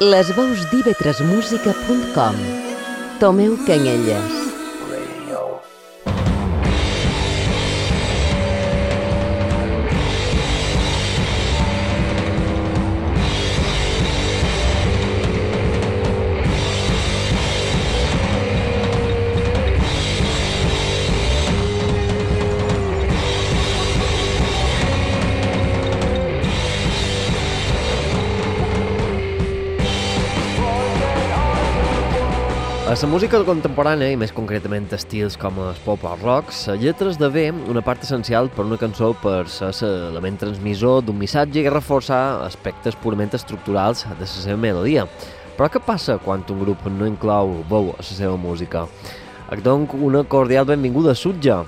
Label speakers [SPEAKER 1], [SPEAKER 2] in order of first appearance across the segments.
[SPEAKER 1] Les veus d'ivetresmusica.com Tomeu Canyelles
[SPEAKER 2] la música contemporània, i més concretament estils com el pop o rock, la lletra esdevé una part essencial per una cançó per ser l'element transmissor d'un missatge i reforçar aspectes purament estructurals de la seva melodia. Però què passa quan un grup no inclou veu a la seva música? Et dono una cordial benvinguda Sutja.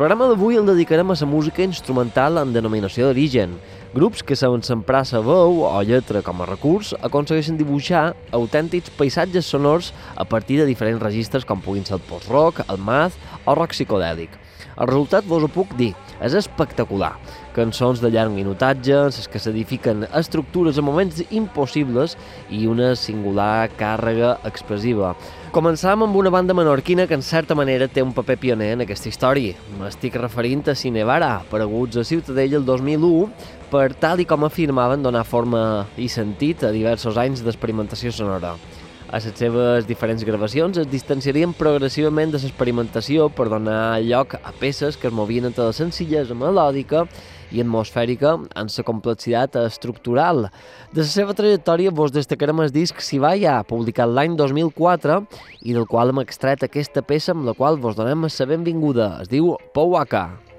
[SPEAKER 2] Programa d'avui el dedicarem a la música instrumental en denominació d'origen, Grups que saben semprar sa veu o lletra com a recurs aconsegueixen dibuixar autèntics paisatges sonors a partir de diferents registres com puguin ser el post-rock, el math o rock psicodèlic. El resultat vos ho puc dir, és espectacular. Cançons de llarg minutatge, les que s'edifiquen estructures a moments impossibles i una singular càrrega expressiva. Començam amb una banda menorquina que en certa manera té un paper pioner en aquesta història. M'estic referint a Cinevara, apareguts a Ciutadella el 2001, per tal i com afirmaven donar forma i sentit a diversos anys d'experimentació sonora. A les seves diferents gravacions es distanciarien progressivament de l'experimentació per donar lloc a peces que es movien entre la senzillesa melòdica i atmosfèrica en la complexitat estructural. De la seva trajectòria vos destacarem el disc ja publicat l'any 2004 i del qual hem extret aquesta peça amb la qual vos donem la benvinguda. Es diu Pouaka. De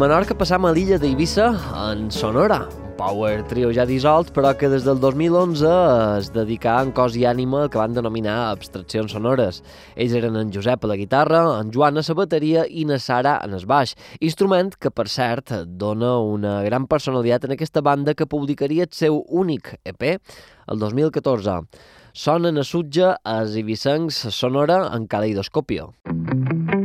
[SPEAKER 2] Menorca passam a l'illa d'Eivissa, en Sonora, power trio ja dissolt, però que des del 2011 es dedicà en cos i ànima el que van denominar abstraccions sonores. Ells eren en Josep a la guitarra, en Joan a la bateria i na Sara en el baix, instrument que, per cert, dona una gran personalitat en aquesta banda que publicaria el seu únic EP el 2014. Sonen a sutja a Zibisencs Sonora en Caleidoscopio. Música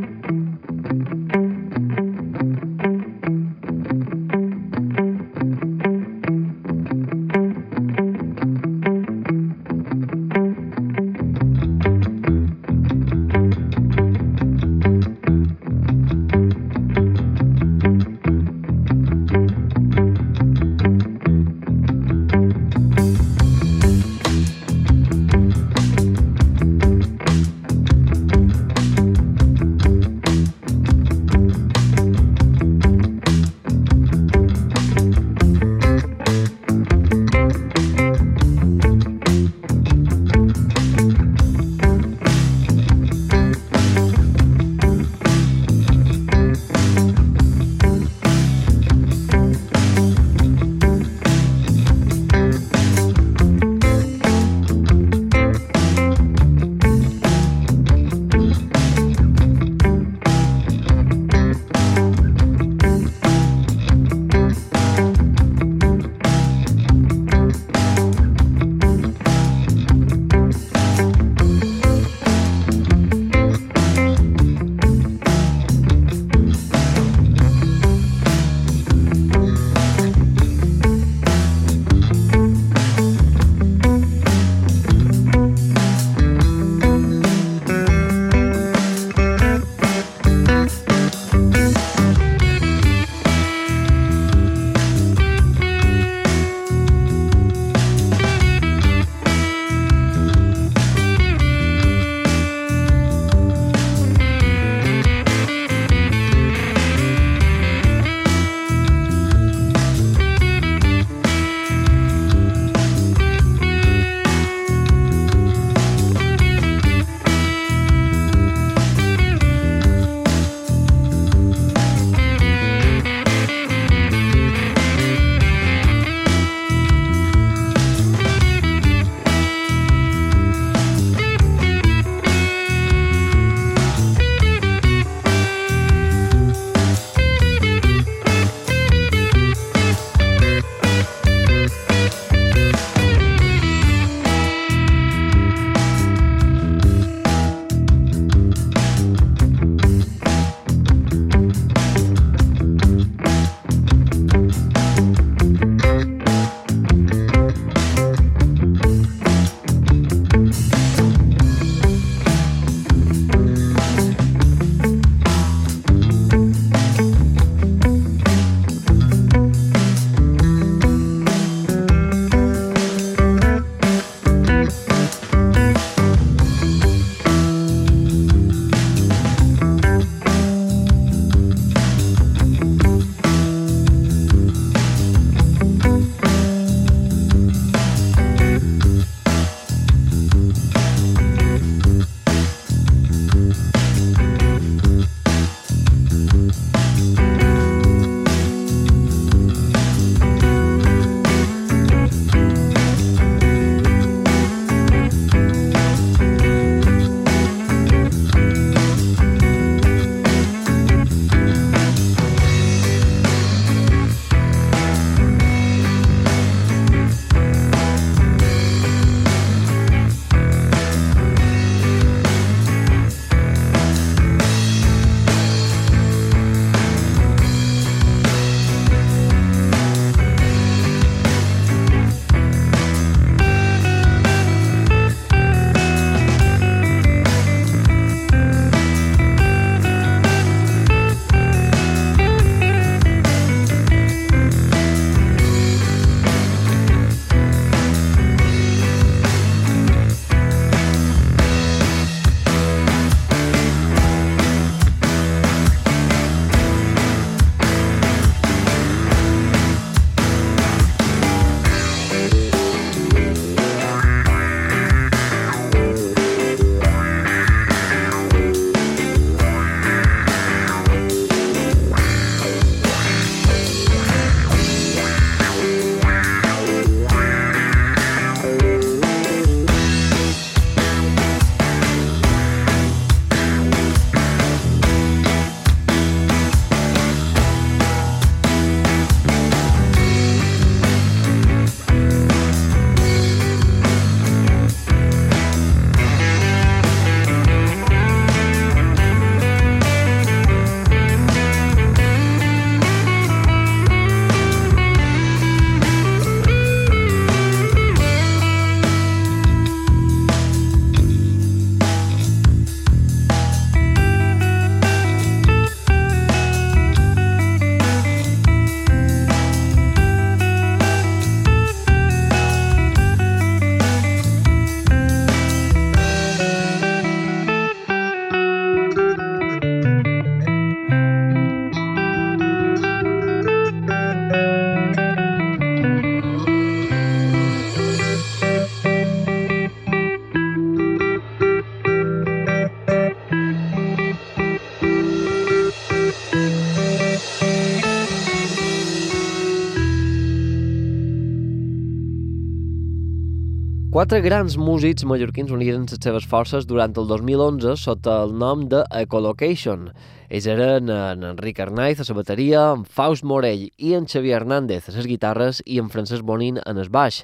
[SPEAKER 2] Quatre grans músics mallorquins uniren les seves forces durant el 2011 sota el nom de Ecolocation. Ells eren en Enric Arnaiz a la bateria, en Faust Morell i en Xavier Hernández a les guitarres i en Francesc Bonin en el baix.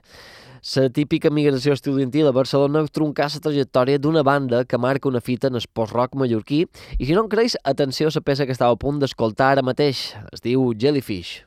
[SPEAKER 2] La típica migració estudiantil a Barcelona truncà la trajectòria d'una banda que marca una fita en el post-rock mallorquí i si no en creus, atenció a la peça que estava a punt d'escoltar ara mateix. Es diu Jellyfish.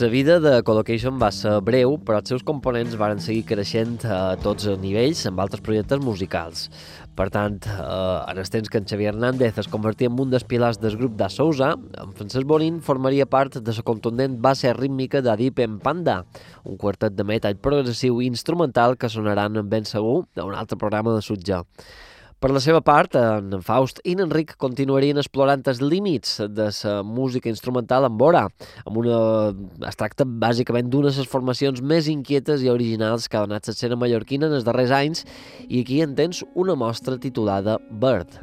[SPEAKER 2] La vida de Collocation va ser breu, però els seus components varen seguir creixent a tots els nivells amb altres projectes musicals. Per tant, eh, en els temps que en Xavier Hernández es convertia en un dels pilars del grup de Sousa, en Francesc Bonin formaria part de la contundent base rítmica de Deep en Panda, un quartet de metal progressiu i instrumental que sonaran ben segur d'un altre programa de Sutja. Per la seva part, en Faust i en Enric continuarien explorant els límits de la música instrumental amb Bora, amb una... es tracta bàsicament d'una de les formacions més inquietes i originals que ha donat l'escena mallorquina en els darrers anys i aquí en tens una mostra titulada Bird.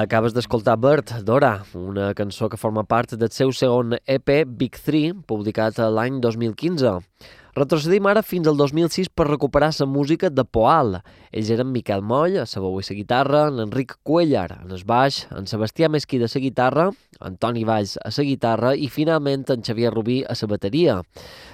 [SPEAKER 2] Acabes d'escoltar Bird, Dora, una cançó que forma part del seu segon EP Big 3, publicat l'any 2015. Retrocedim ara fins al 2006 per recuperar la música de Poal. Ells eren Miquel Moll, a la veu i la guitarra, en Enric Cuellar, en el baix, en Sebastià Mesquí de la guitarra, Antoni Valls a la guitarra i finalment en Xavier Rubí a la bateria.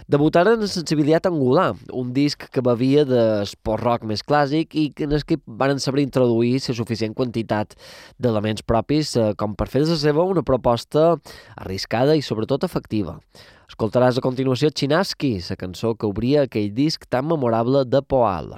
[SPEAKER 2] Debutaren en Sensibilitat Angular, un disc que bevia d'esport rock més clàssic i en el que van saber introduir la suficient quantitat d'elements propis eh, com per fer de la seva una proposta arriscada i sobretot efectiva. Escoltaràs a continuació Chinaski, la cançó que obria aquell disc tan memorable de Poal.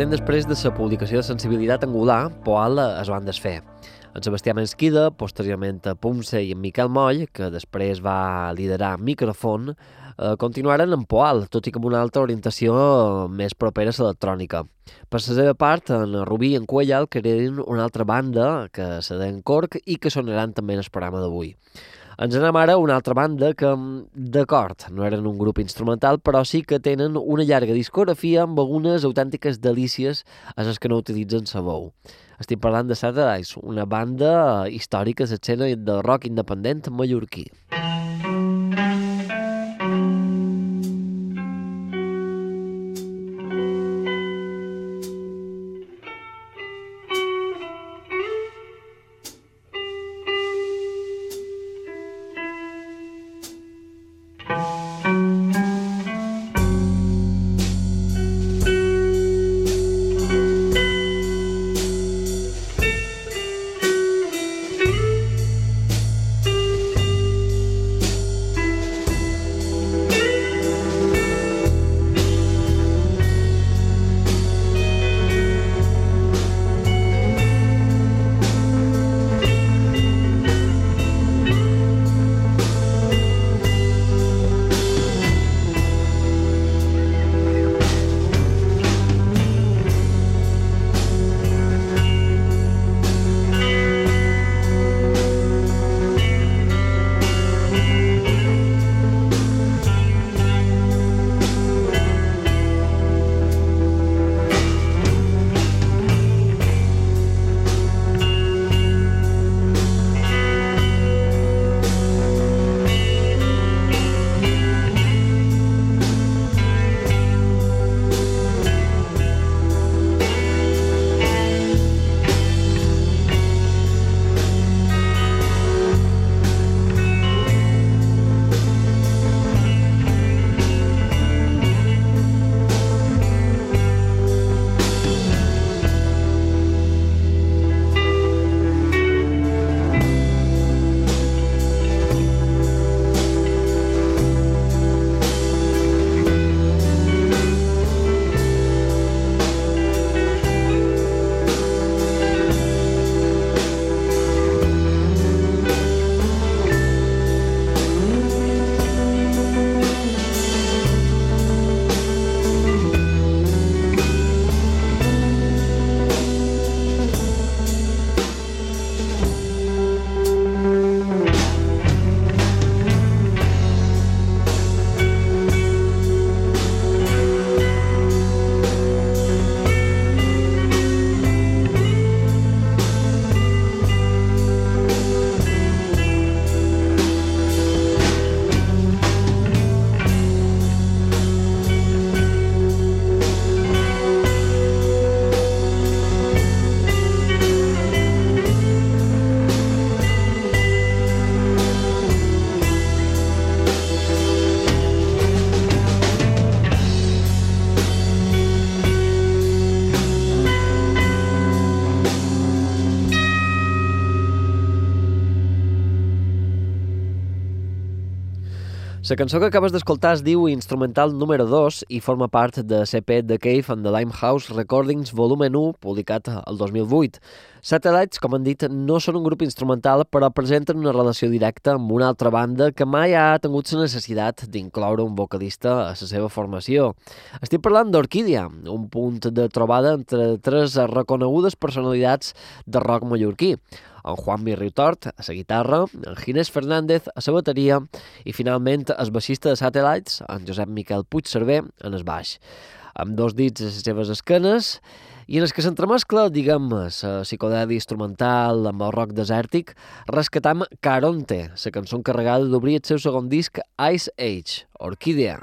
[SPEAKER 2] Temps després de la publicació de Sensibilitat Angular, Poal es van desfer. En Sebastià Mesquida, posteriorment a Pumse i en Miquel Moll, que després va liderar Microfon, eh, continuaren en Poal, tot i que amb una altra orientació més propera a l'electrònica. Per la seva part, en Rubí i en Cuellal crearen una altra banda, que se deien Corc, i que sonaran també en el programa d'avui. Ens anem ara a una altra banda que, d'acord, no eren un grup instrumental, però sí que tenen una llarga discografia amb algunes autèntiques delícies a les que no utilitzen sa veu. Estic parlant de Saturdays, una banda històrica a l'escena de rock independent mallorquí. La cançó que acabes d'escoltar es diu Instrumental número 2 i forma part de CP The Cave and the Limehouse Recordings volume 1, publicat el 2008. Satellites, com han dit, no són un grup instrumental, però presenten una relació directa amb una altra banda que mai ha tingut la necessitat d'incloure un vocalista a la seva formació. Estic parlant d'Orquídia, un punt de trobada entre tres reconegudes personalitats de rock mallorquí en Juan Riutort a la guitarra, en Ginés Fernández a la bateria i finalment el baixista de Satellites, en Josep Miquel Puigcerver, en el baix. Amb dos dits a les seves esquenes i en els que s'entremescla, diguem, la psicodèlia instrumental amb el rock desèrtic, rescatam Caronte, la cançó encarregada d'obrir el seu segon disc Ice Age, Orquídea.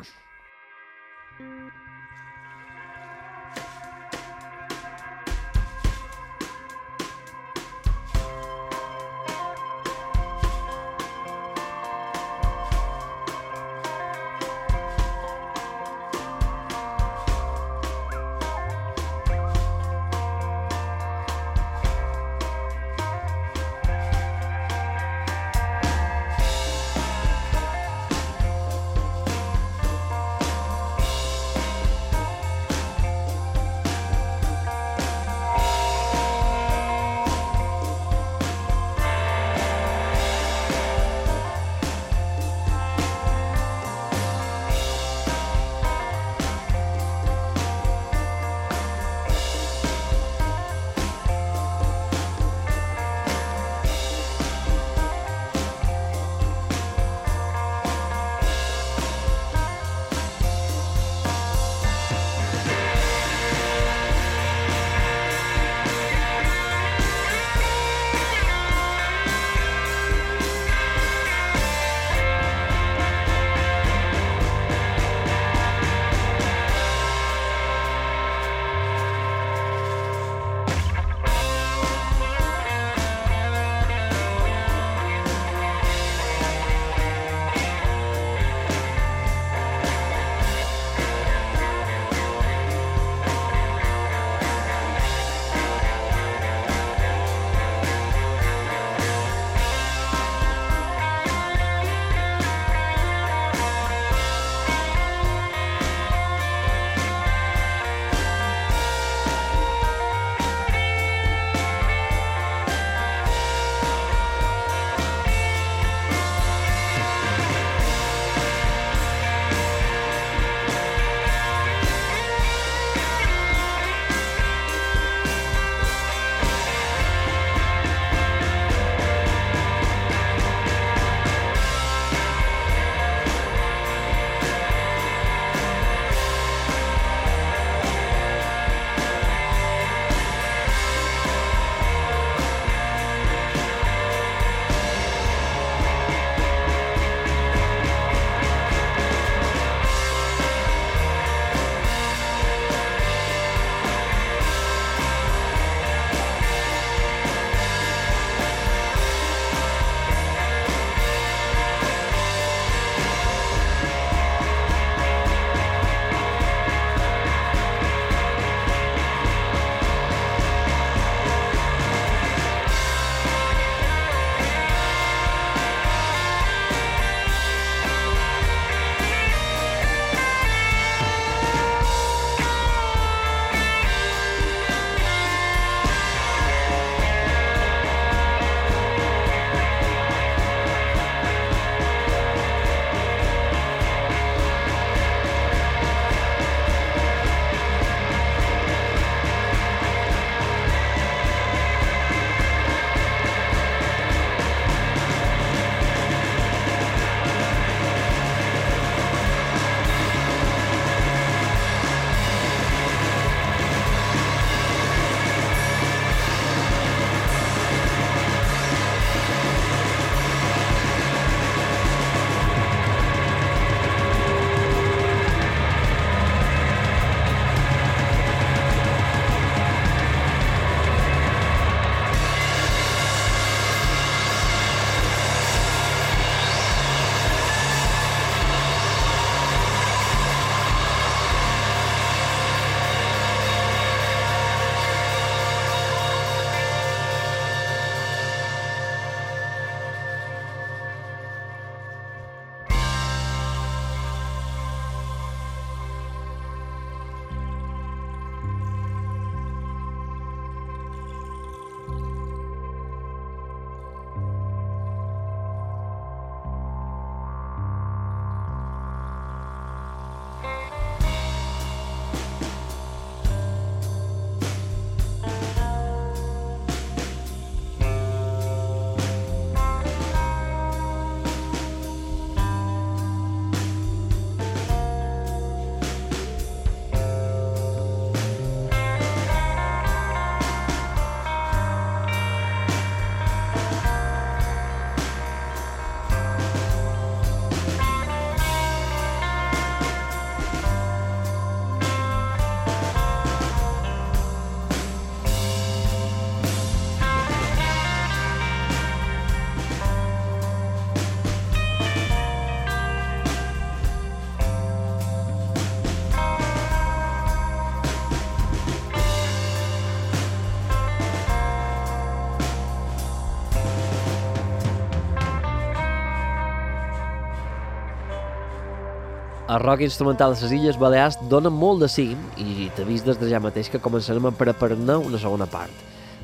[SPEAKER 2] El rock instrumental de les Illes Balears dona molt de sí i vist des de ja mateix que començarem a preparar-ne una segona part.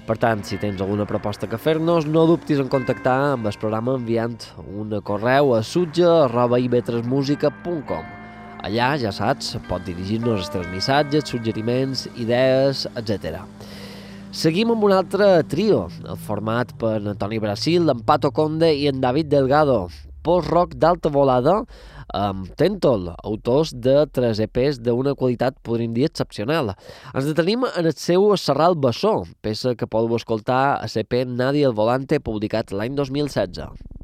[SPEAKER 2] Per tant, si tens alguna proposta que fer-nos, no dubtis en contactar amb el programa enviant un correu a sutja.ivetresmusica.com Allà, ja saps, pot dirigir-nos els teus missatges, suggeriments, idees, etc. Seguim amb un altre trio, format per Antoni Brasil, en Pato Conde i en David Delgado, post-rock d'alta volada, amb Tentol, autors de tres EPs d'una qualitat, podríem dir, excepcional. Ens detenim en el seu Serral Bessó, peça que podeu escoltar a l'EP Nadia al Volante, publicat l'any 2016.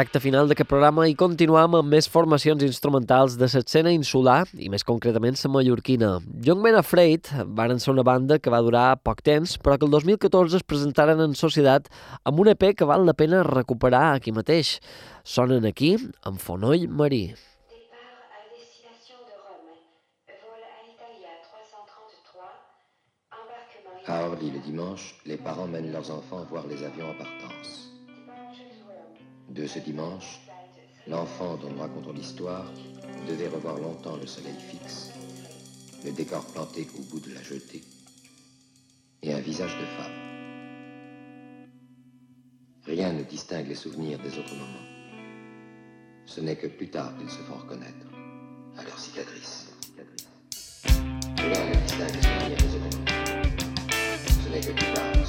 [SPEAKER 2] Recte final d'aquest programa i continuam amb més formacions instrumentals de l'escena insular i més concretament la mallorquina. Young Men Afraid van ser una banda que va durar poc temps però que el 2014 es presentaren en societat amb un EP que val la pena recuperar aquí mateix. Sonen aquí amb Fonoll Marí.
[SPEAKER 3] À Orly le dimanche, les parents mènent leurs enfants voir les avions en partance. De ce dimanche, l'enfant dont nous racontons l'histoire devait revoir longtemps le soleil fixe, le décor planté au bout de la jetée, et un visage de femme. Rien ne distingue les souvenirs des autres moments. Ce n'est que plus tard qu'ils se font reconnaître à leur cicatrice. Ne distingue les souvenirs des autres. Ce n'est que plus tard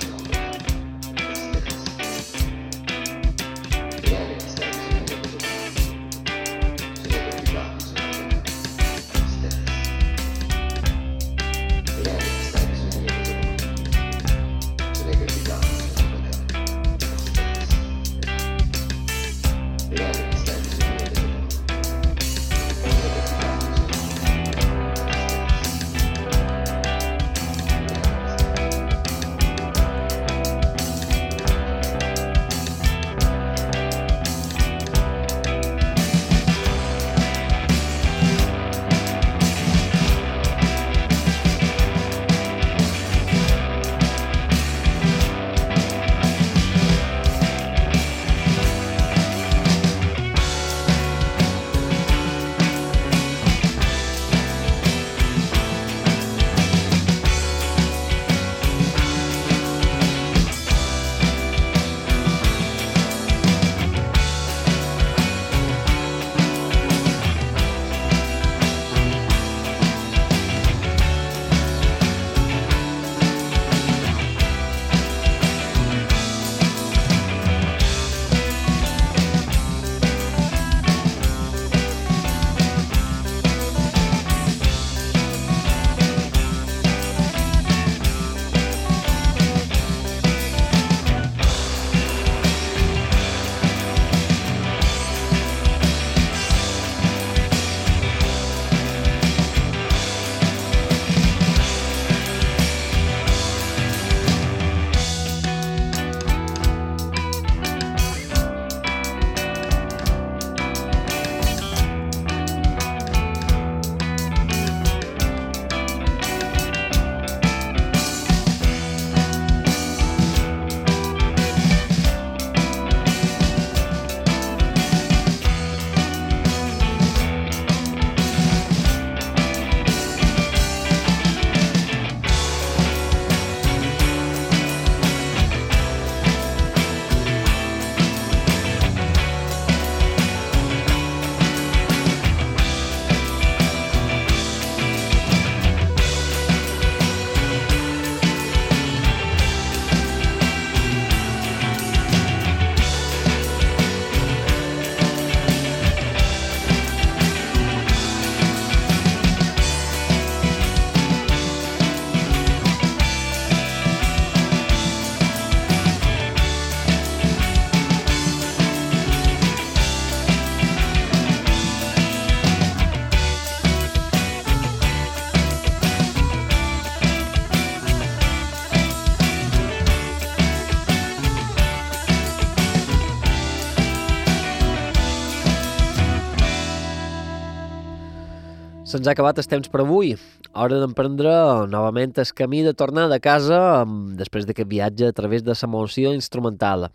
[SPEAKER 2] Se'ns ha acabat el temps per avui. Hora d'emprendre novament el camí de tornar de casa després d'aquest viatge a través de l'emoció instrumental.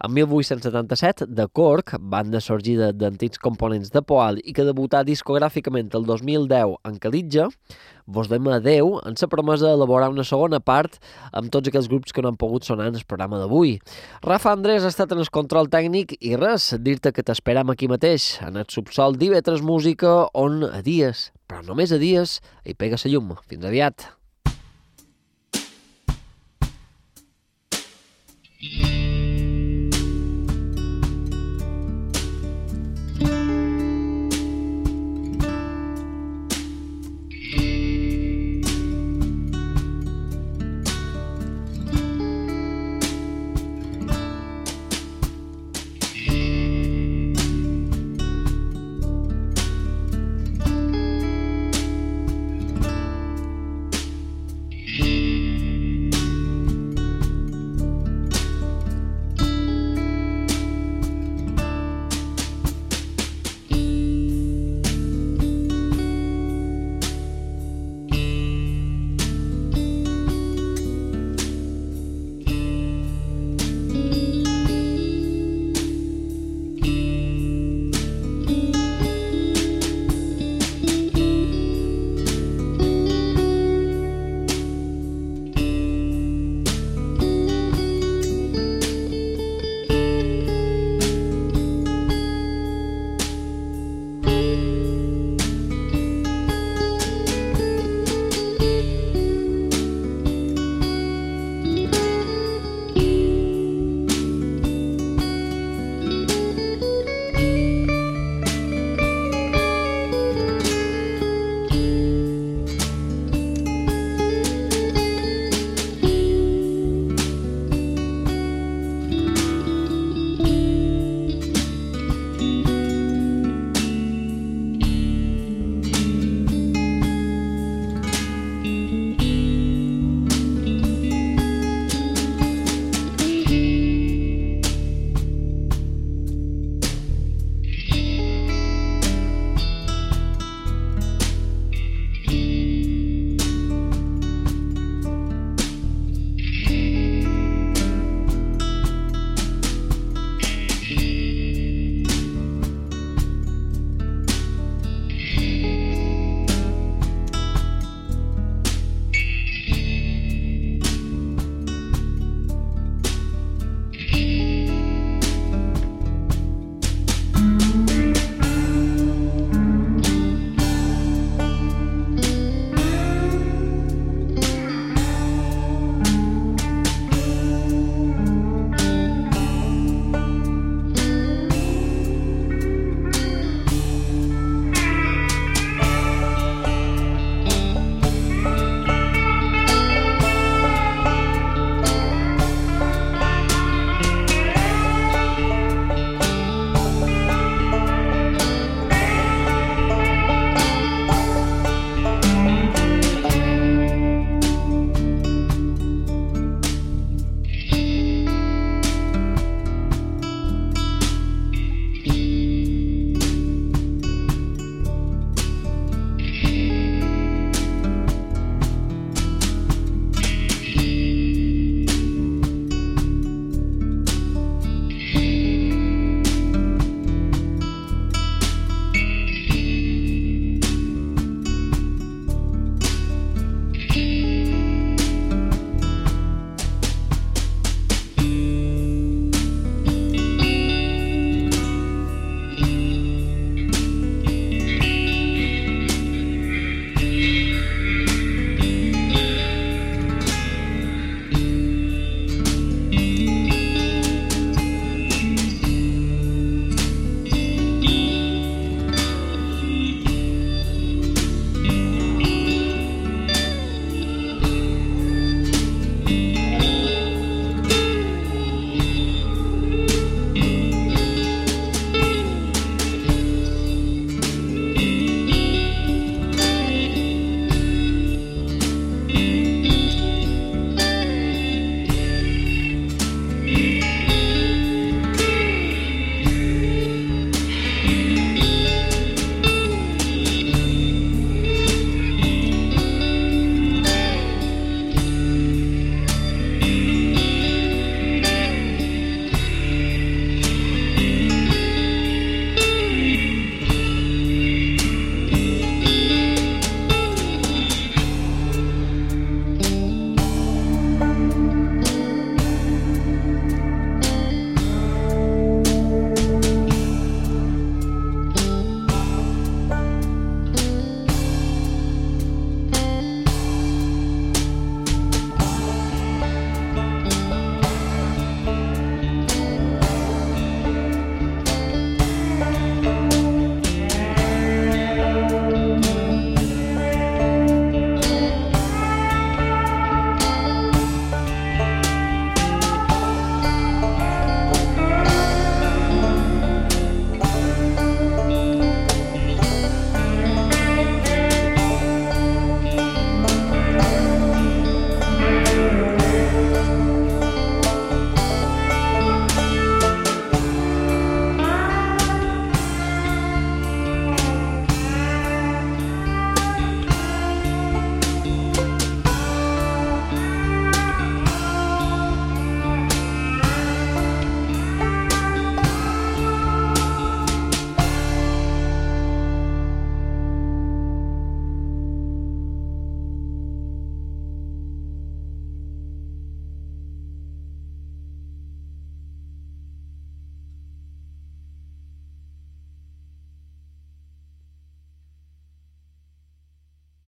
[SPEAKER 2] En 1877, de Cork, banda sorgida d'antics components de Poal i que debutà discogràficament el 2010 en Calitja, vos dèiem adeu en la promesa d'elaborar una segona part amb tots aquells grups que no han pogut sonar en el programa d'avui. Rafa Andrés ha estat en el control tècnic i res, dir-te que t'esperam aquí mateix, en el subsol d'Ivetres Música, on a dies, però només a dies, hi pega la llum. Fins aviat. Yeah.